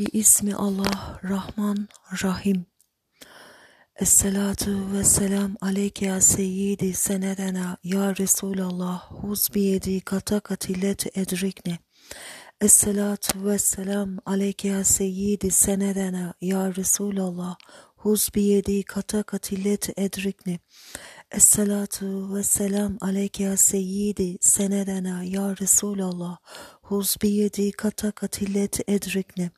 Bi ismi Allah Rahman Rahim. Esselatu ve selam aleyke ya seyyidi senedena ya Resulallah huz biyedi kata katilet edrikne. Esselatu ve selam aleyke ya seyyidi senedena ya Resulallah huz biyedi kata katilet edrikne. Esselatu ve selam aleyke ya seyyidi senedena ya Resulallah huz biyedi kata katilet edrikne.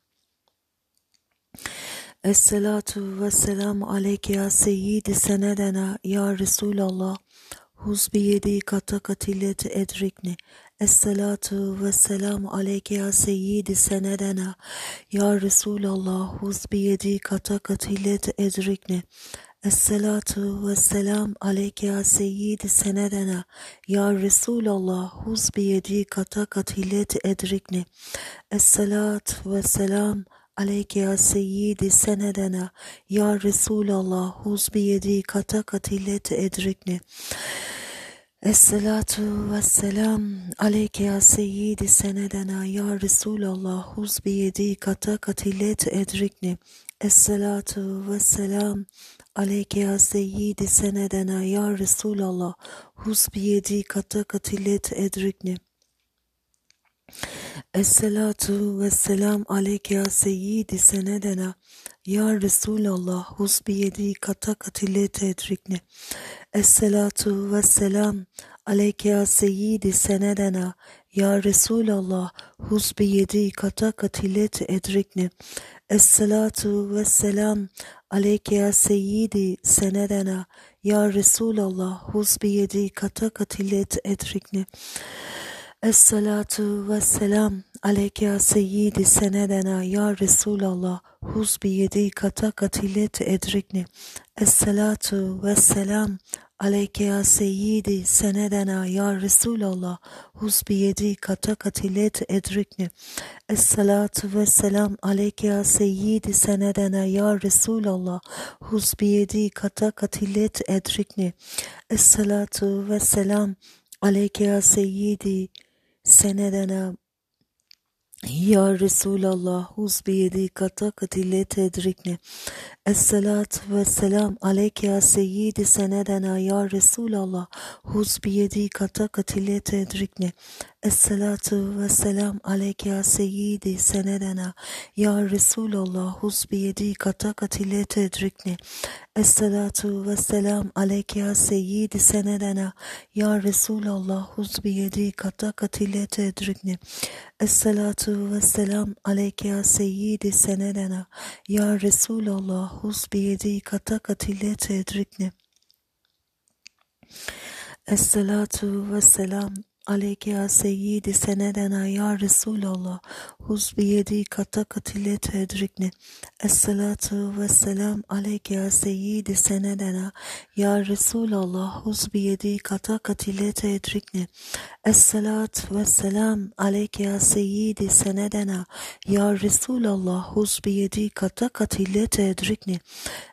Esselatu ve selamu aleyke ya seyyidi senedena ya Resulallah huz biyedi kata katilet edrikni. Esselatu ve selamu aleyke ya seyyidi senedena ya Resulallah huz biyedi kata katilet edrikni. Esselatu ve selam aleyke ya seyyidi senedena ya Resulallah huz biyedi kata katilet edrikni. Esselat ve selam aleyke ya seyyidi senedena ya Resulallah huz biyedi kata katilet edrikni. Esselatu ve selam aleyke ya seyyidi senedena ya Resulallah huz biyedi kata katilet edrikni. Esselatu ve selam aleyke ya seyyidi senedena ya Resulallah huz biyedi kata katilet edrikni. Esselatu ve selam aleyke ya seyyidi senedena ya Resulallah huz biyedi kata katilet edrikni. Esselatu ve selam aleyke ya seyyidi senedena ya Resulallah huz biyedi kata katilet edrikni. Esselatu ve selam aleyke ya seyyidi senedena ya Resulallah huz biyedi kata katilet edrikni. Esselatu ve selam aleyke ya seyyidi senedena ya Resulallah huz biyedi kata katilet edrikni. Esselatu ve selam aleyke ya seyyidi senedena ya Resulallah huz biyedi kata katilet edrikni. Esselatu ve selam aleyke ya seyyidi senedena ya Resulallah huz biyedi kata katilet edrikni. Esselatu ve selam aleyke ya seyyidi senedena ya Resulallah huz biyedi kata katilet edrikne. Esselat ve selam aleyke ya seyyidi senedena ya Resulallah huz biyedi kata katilet edrikne. Esselatu ve selam aleyke ya seyyidi senedena ya Resulallah huz biyedi kata katilet edrikne. Esselatu ve selam aleyke ya seyyidi senedena ya Resulallah huz biyedi kata katilet edrikne. Esselatu ve selam aleyke ya seyyidi senedena ya Resulallah huz biyedi kata katilet edrikne. Esselatu ve selam aleyke ya seyyidi senedena ya Resulallah huz biyedi kata katilet edrikne. Esselatu ve selam aleyke ya seyyidi senedena ya Resulallah huz biyedi kata katilet edrikne. Esselat ve selam aleyke ya seyyidi senedena ya Resulallah huz biyedi kata katilet edrikne.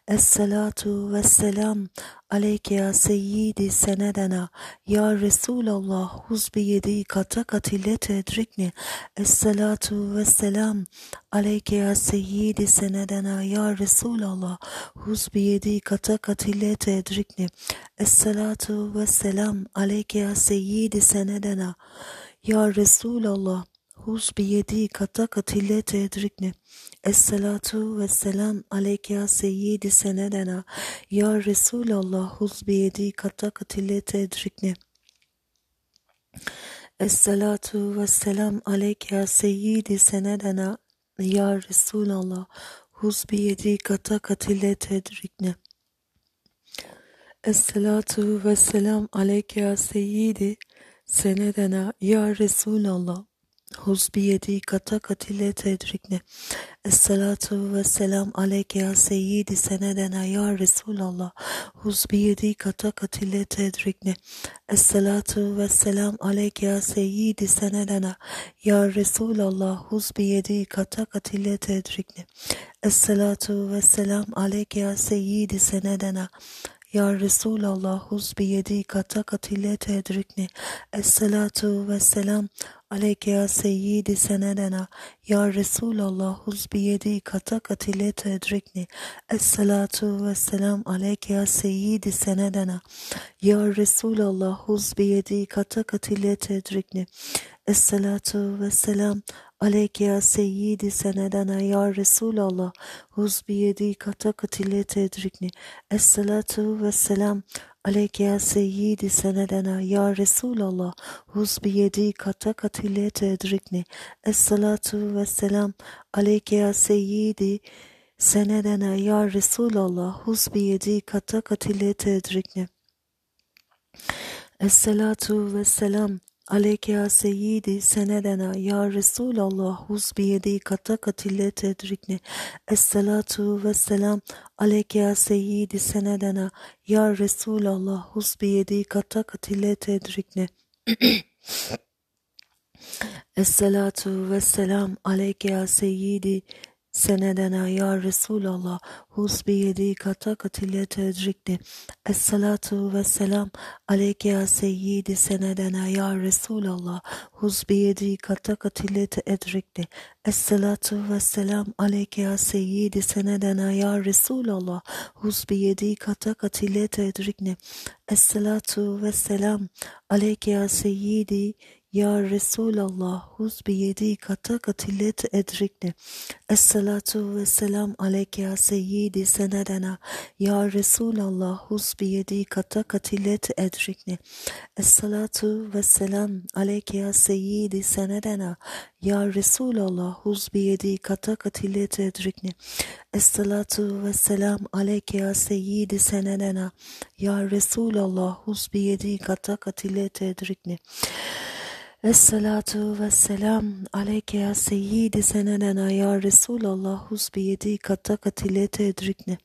Esselatu ve selam aleyke ya seyyidi senedena ya Resulallah huz biyedi kata katilet edrikne. Esselatu ve selam aleyke ya seyyidi senedena ya Resulallah huz biyedi kata katilet edrikne. Esselatu ve selam aleyke ya seyyidi senedena ya Resulallah huz biyedi kata katilet edrikne. Esselatu ve selam aleyke ya seyyidi senedena ya Resulallah huz biyedi kata katilet edrikne. Esselatu ve selam aleyke ya seyyidi senedena ya Resulallah huz biyedi kata katilet edrikne. Esselatu ve selam aleyke ya seyyidi senedena ya Resulallah huz biyedi kata katilet edrikne. Esselatu ve selam aleyke ya seyyidi senedena ya Resulallah huz biyedi kata katilet edrikne. Esselatu ve selam aleyke ya seyyidi senedena ya Resulallah huz biyedi kata katilet edrikne. Esselatu ve selam aleyke ya seyyidi senedena ya Resulallah huz kata katilet edrikni. Esselatu ve selam aleyke ya seyyidi senedena ya Resulallah huz biyedi kata katilete edrikni Esselatu ve selam aleyke ya seyyidi senedena ya Resulallah huz biyedi kata katilete edrikni Esselatu ve selam aleyke ya seyyidi senedena ya Resulallah huz biyedi kata katilete edrikni Esselatu ve selam Aleyke ya seyyidi senedena ya Resulallah huz biyedi kata katilete edrikni Esselatu ve selam aleyke ya seyyidi senedena ya Resulallah huz biyedi kata katilete edrikni Esselatu ve selam Aleyke ya seyyidi senedena ya Resulallah huz biyedi kata katillet edrikni Esselatu ve selam aleyke ya seyyidi senedena ya Resulallah huz biyedi kata katillet edrikni Esselatu ve selam aleyke ya seyyidi senedena ya Resulallah. Huz biyedi kata katilete edrikni Esselatu ve selam aleyke ya seyyidi senedena ya Resulallah. Huz biyedi kata katilete edrikni Esselatu ve selam aleyke ya seyyidi senedena ya Resulallah. Huz biyedi kata katilete edrikni Esselatu ve selam aleyke ya seyyidi ya Resulallah huz biyedi kata katillet edrikni. Esselatu ve selam aleyke ya seyyidi senedena. Ya Resulallah huz biyedi kata katillet edrikni. Esselatu ve selam aleyke ya seyyidi senedena. Ya Resulallah huz biyedi kata katillet edrikni. Esselatu ve selam aleyke ya seyyidi senedena. Ya Resulallah huz biyedi kata katillet edrikni. Esselatu ve selam aleyke ya seyyidi senedena ya Resulallah huz biyedi kata katilete edrikne.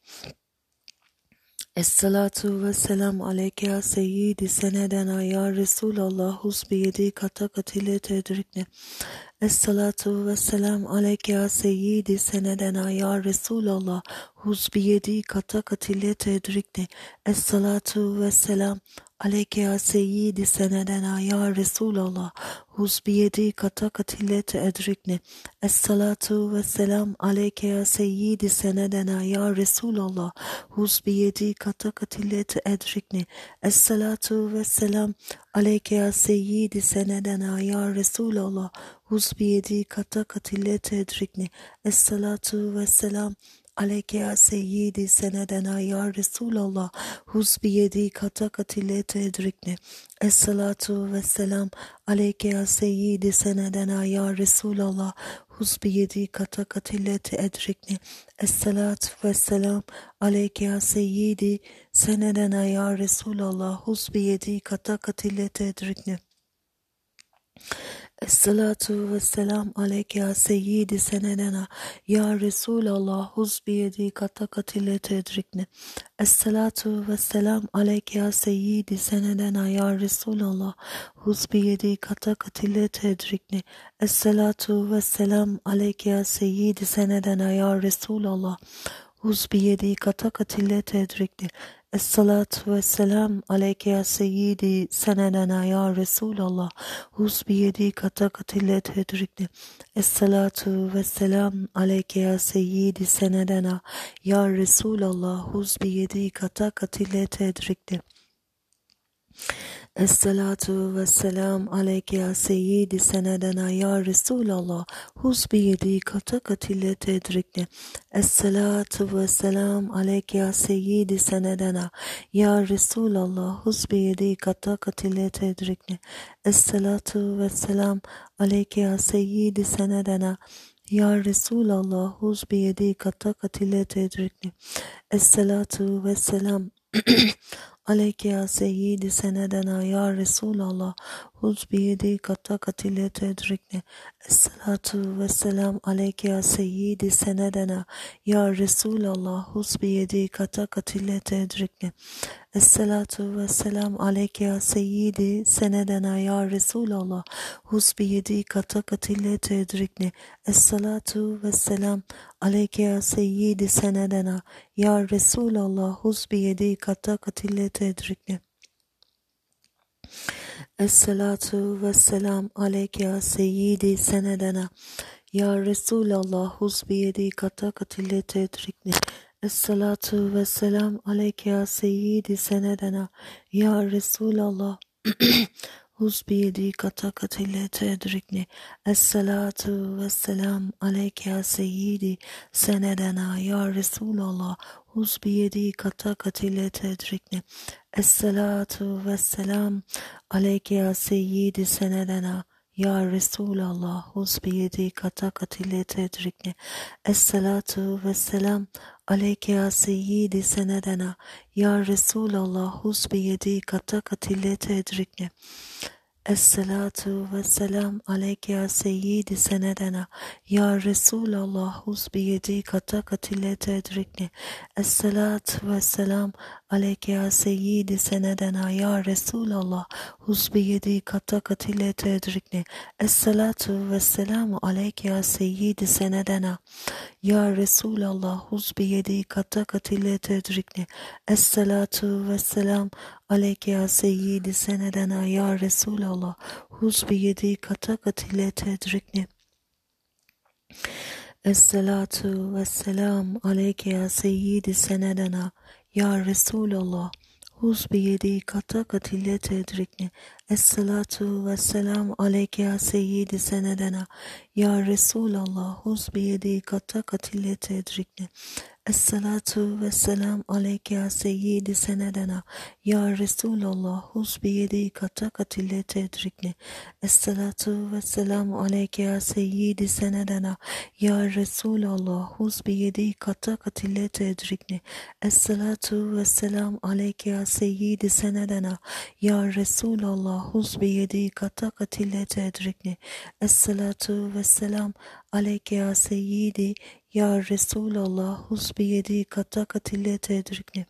Esselatu ve selam aleyke ya seyyidi senedena ya Resulallah huz biyedi kata katilete edrikne. Esselatu ve selam aleyke ya seyyidi senedena ya Resulallah. Huz biyedi kata katilete edrikne. Esselatu ve selam Aleyke ya seyyidi senedena ya Resulallah. Huz biyedi kata katilete edrikni Esselatu ve selam aleyke ya seyyidi senedena ya Resulallah. Huz biyedi kata katilete edrikni Esselatu ve selam aleyke ya seyyidi senedena ya Resulallah huz biyedi kata katilete edrikni Esselatu ve selam Aleyke ya seyyidi senedena ya Resulallah. Huz biyedi kata katilete edrikni Esselatu ve selam aleyke ya seyyidi senedena ya Resulallah. Huz biyedi kata katilete edrikni Esselatu ve selam aleyke ya seyyidi senedena ya Resulallah. Huz biyedi kata katilete edrikni Esselatu ve selam aleyke ya seyyidi senedena ya Resulallah huz biyedi kata katile tedrikne. Esselatu ve selam aleyke ya seyyidi senedena ya Resulallah huz biyedi kata katile tedrikne. Esselatu ve selam aleyke ya seyyidi senedena ya Resulallah huz biyedi kata katile tedrikne. Esselatu ve selam aleyke ya seyyidi senedena ya Resulallah. Huz biyedi kata katille tedrikni Esselatu ve selam aleyke ya seyyidi senedena ya Resulallah. Huz biyedi kata katille tedrikni Esselatu ve selam aleyke ya seyyidi senedena ya Resulallah. Huz biyedi kata katile tedrikne Esselatu ve selam aleyke ya seyyidi senedena ya Resulallah. Huz biyedi kata katile tedrikne Esselatu ve selam aleyke ya seyyidi senedena ya Resulallah. Huz biyedi kata katile tedrikne Esselatu ve selam Aleyke ya seyyidi senedena ya Resulallah. Huz biyedi kata katile tedrikne Esselatu ve selam aleyke ya seyyidi senedena ya Resulallah. Huz biyedi kata katile tedrikne Esselatu ve selam aleyke ya seyyidi senedena ya Resulallah. Huz biyedi kata katile tedrikne Esselatu ve selam aleyke ya seyyidi senedena ya Resulallah huz biyedi kata katile tedrikne Esselatu ve selam aleyke ya seyyidi senedena. Ya Resulallah huz biyedi kata katille tedrikni. Esselatu ve selam aleyke ya seyyidi senedena. Ya Resulallah huz biyedi kata katille tedrikni. Esselatu ve selam aleyke ya seyyidi senedena. Ya Resulallah huz biyedi kata katille tedrikni. Esselatu ve selam aleyke ya seyyidi senedena. Ya Resulallah huz biyedi kata katile tedrikne. Esselatu ve selam aleyke ya seyyidi senedena. Ya Resulallah huz biyedi kata katile tedrikne. Esselatu ve selam aleyke ya seyyidi senedena. Ya Resulallah huz biyedi kata katile tedrikne. Esselatu ve selam aleyke ya seyyidi senedena. Ya Resulallah huz biyedi kata katile tedrikne. Esselatu ve selamu aleyke ya seyyidi senedena. Ya Resulallah huz biyedi kata katile tedrikne. Esselatu ve selam aleyke ya seyyidi senedena. Ya Resulallah huz biyedi kata katile tedrikne. Esselatu ve selam aleyke ya seyyidi senedena. Ya Resulallah huz biyedi kata katile tedrikne. Esselatu ve selam aleyke ya seyyidi senedena. Ya Resulallah huz biyedi kata katile tedrikne. Esselatu ve selam aleyke ya seyyidi senedena. Ya Resulallah huz biyedi kata katile tedrikne. Esselatu ve selam aleyke ya seyyidi senedena. Ya Resulallah huz biyedi kata katile tedrikne. Esselatu ve selam aleyke ya seyyidi senedena. Ya Resulallah huz biyedi kata katile tedrikne. Esselatu ve selam aleyke ya seyyidi ya Resulallah huz biyedi kata katile tedrikne.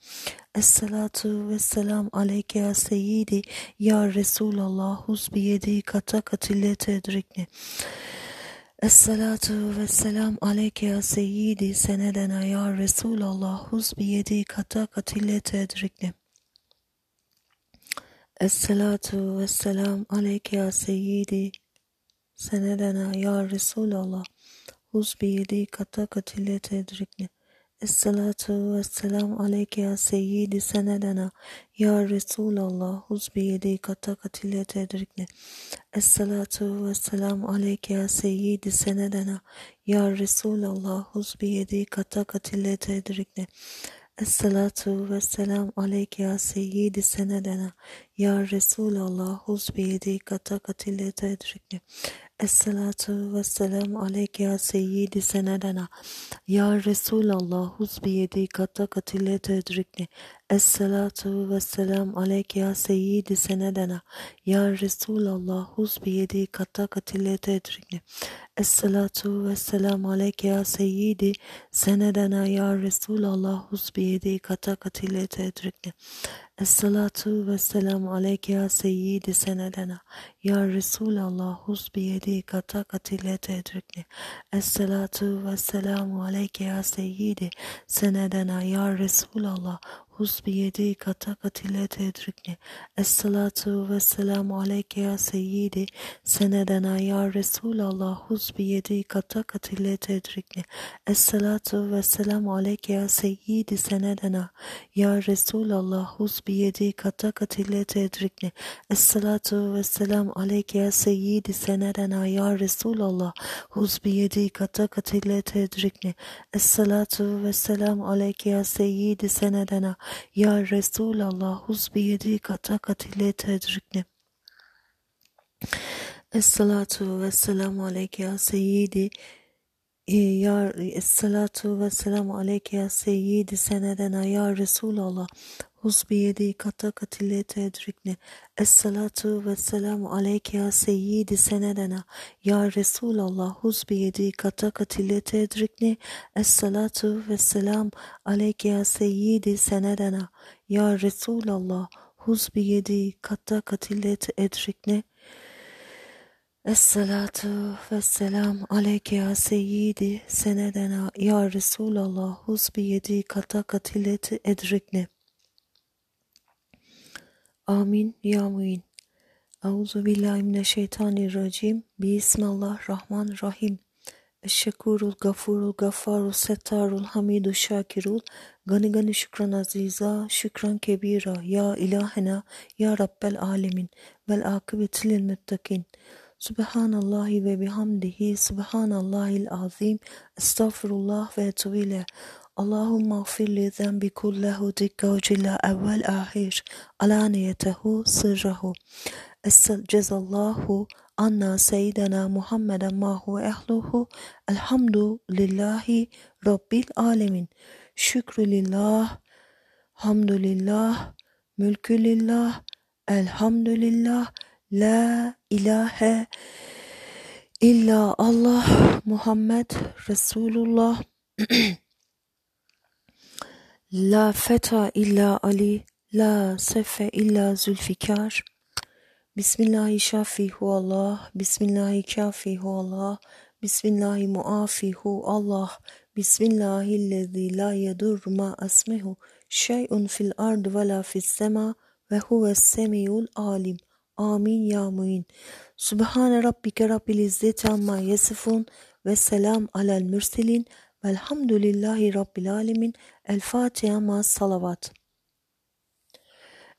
Esselatu ve selam aleyke ya seyyidi ya Resulallah huz biyedi kata katile tedrikne. Esselatu ve selam aleyke ya seyyidi senedena ya Resulallah huz biyedi kata katile tedrikne. Esselatu ve selam aleyke ya seyyidi. Senedena ya Resulallah. Huz biyedi kata katile tedrikne. Esselatu ve selam aleyke ya seyyidi. Senedena ya Resulallah. Huz biyedi kata katile tedrikne. Esselatu ve selam aleyke ya seyyidi. Senedena ya Resulallah. Huz biyedi kata katile tedrikne. Esselatu ve selam aleyke ya seyyidi. Senedena ya Resulallah huz biyedi kata katile tedrikne. Esselatu ve selam aleyke ya seyyidi senedena ya Resulallah huz biyedi kata katile tedrikne. Esselatu ve selam aleyke ya seyyidi senedena ya Resulallah huz biyedi kata katile tedrikne. Esselatu ve selam aleyke ya seyyidi senedena ya Resulallah huz biyedi kata katile tedrikne. Esselatu ve selam aleyke ya seyyidi senedena ya Resulallah huz biyedi kata katile tedrikne. Esselatu ve selamu aleyke ya seyyidi senedena ya Resulallah huz biyedi kata katile tedrikne. Esselatu ve selamu aleyke ya seyyidi senedena ya Resulallah huz biyedi kata katile tedrikne. Esselatu ve selamu aleyke ya seyyidi senedena ya Resulallah huz biyedi kata katile tedrikne. Esselatu ve selam aleyke ya seyyidi senedena ya Resulallah huz kata katile tedrikne. Esselatu ve selam aleyke ya seyyidi senedena ya Resulallah huz biyedi kata katile tedrikne. Esselatu ve selamu aleyke ya seyyidi ya Esselatu ve selamu aleyke ya seyyidi senedena ya Resulallah huz biyedi kata katile tedrikne. Esselatu ve selamu aleyke ya seyyidi senedena ya Resulallah huz biyedi kata katile tedrikne. Esselatu ve selam aleyke ya seyyidi senedena ya Resulallah huz biyedi kata katile tedrikne. Esselatu ve selam aleyke ya seyyidi senedena ya Resulallah huz biyedi kata katileti edrikne. Amin ya muin. Euzu billahi mineşşeytanirracim. Bismillahirrahmanirrahim. Eşşekurul gafurul gaffarul settarul hamidul şakirul gani gani şükran aziza şükran kebira ya ilahena ya rabbel alemin vel akıbetil lil muttakin. Subhanallahi ve bihamdihi subhanallahil azim estağfirullah ve اللهم اغفر لي ذنبي كله دقة وجلة أول آخر. علانيته سره. جزا الله أن سيدنا محمدا ما هو أهله. الحمد لله رب العالمين. شكر لله حمد لله ملك لله الحمد لله. لا إله إلا الله محمد رسول الله. La feta illa Ali, la sefe illa Zülfikar. Bismillahi şafihu Allah, Bismillahi kafihu Allah, Bismillahi muafihu Allah, Bismillahillezî la yedur ma asmihu şey'un fil ard ve la fis sema ve huves semiyul alim. Amin ya muin. Subhane rabbike rabbil izzeti amma yasifun ve selam alel mürselin Velhamdülillahi Rabbil Alemin. El Fatiha ma salavat.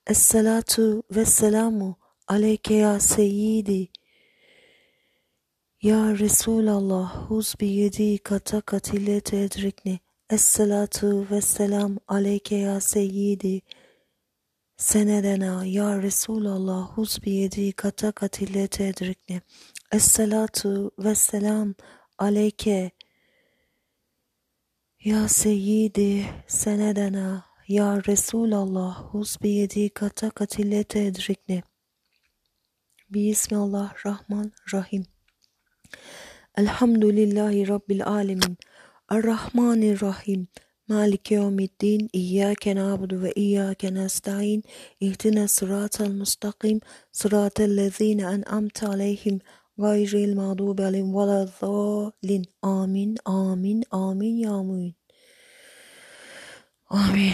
Esselatu ve selamu aleyke ya seyyidi. Ya Resulallah huz bi yedi kata katillete edrikni. Esselatu ve selam aleyke ya seyyidi. Senedena ya Resulallah huz bi yedi kata katillete edrikni. Esselatu ve selam aleyke ya Seyyidi senedena ya Resulallah huz biyedi kata katillete edrikne. Bismillahirrahmanirrahim. Elhamdülillahi Rabbil alemin. Errahmanirrahim. Maliki yevmiddin. İyyâke na'budu ve iyyâke nesta'in. İhdina sıratel mustakim. Sıratel lezîne en'amte aleyhim. Gayril mağdubi aleyhim ve la Amin, amin, amin ya muin. Amin.